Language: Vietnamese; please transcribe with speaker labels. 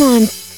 Speaker 1: Come on.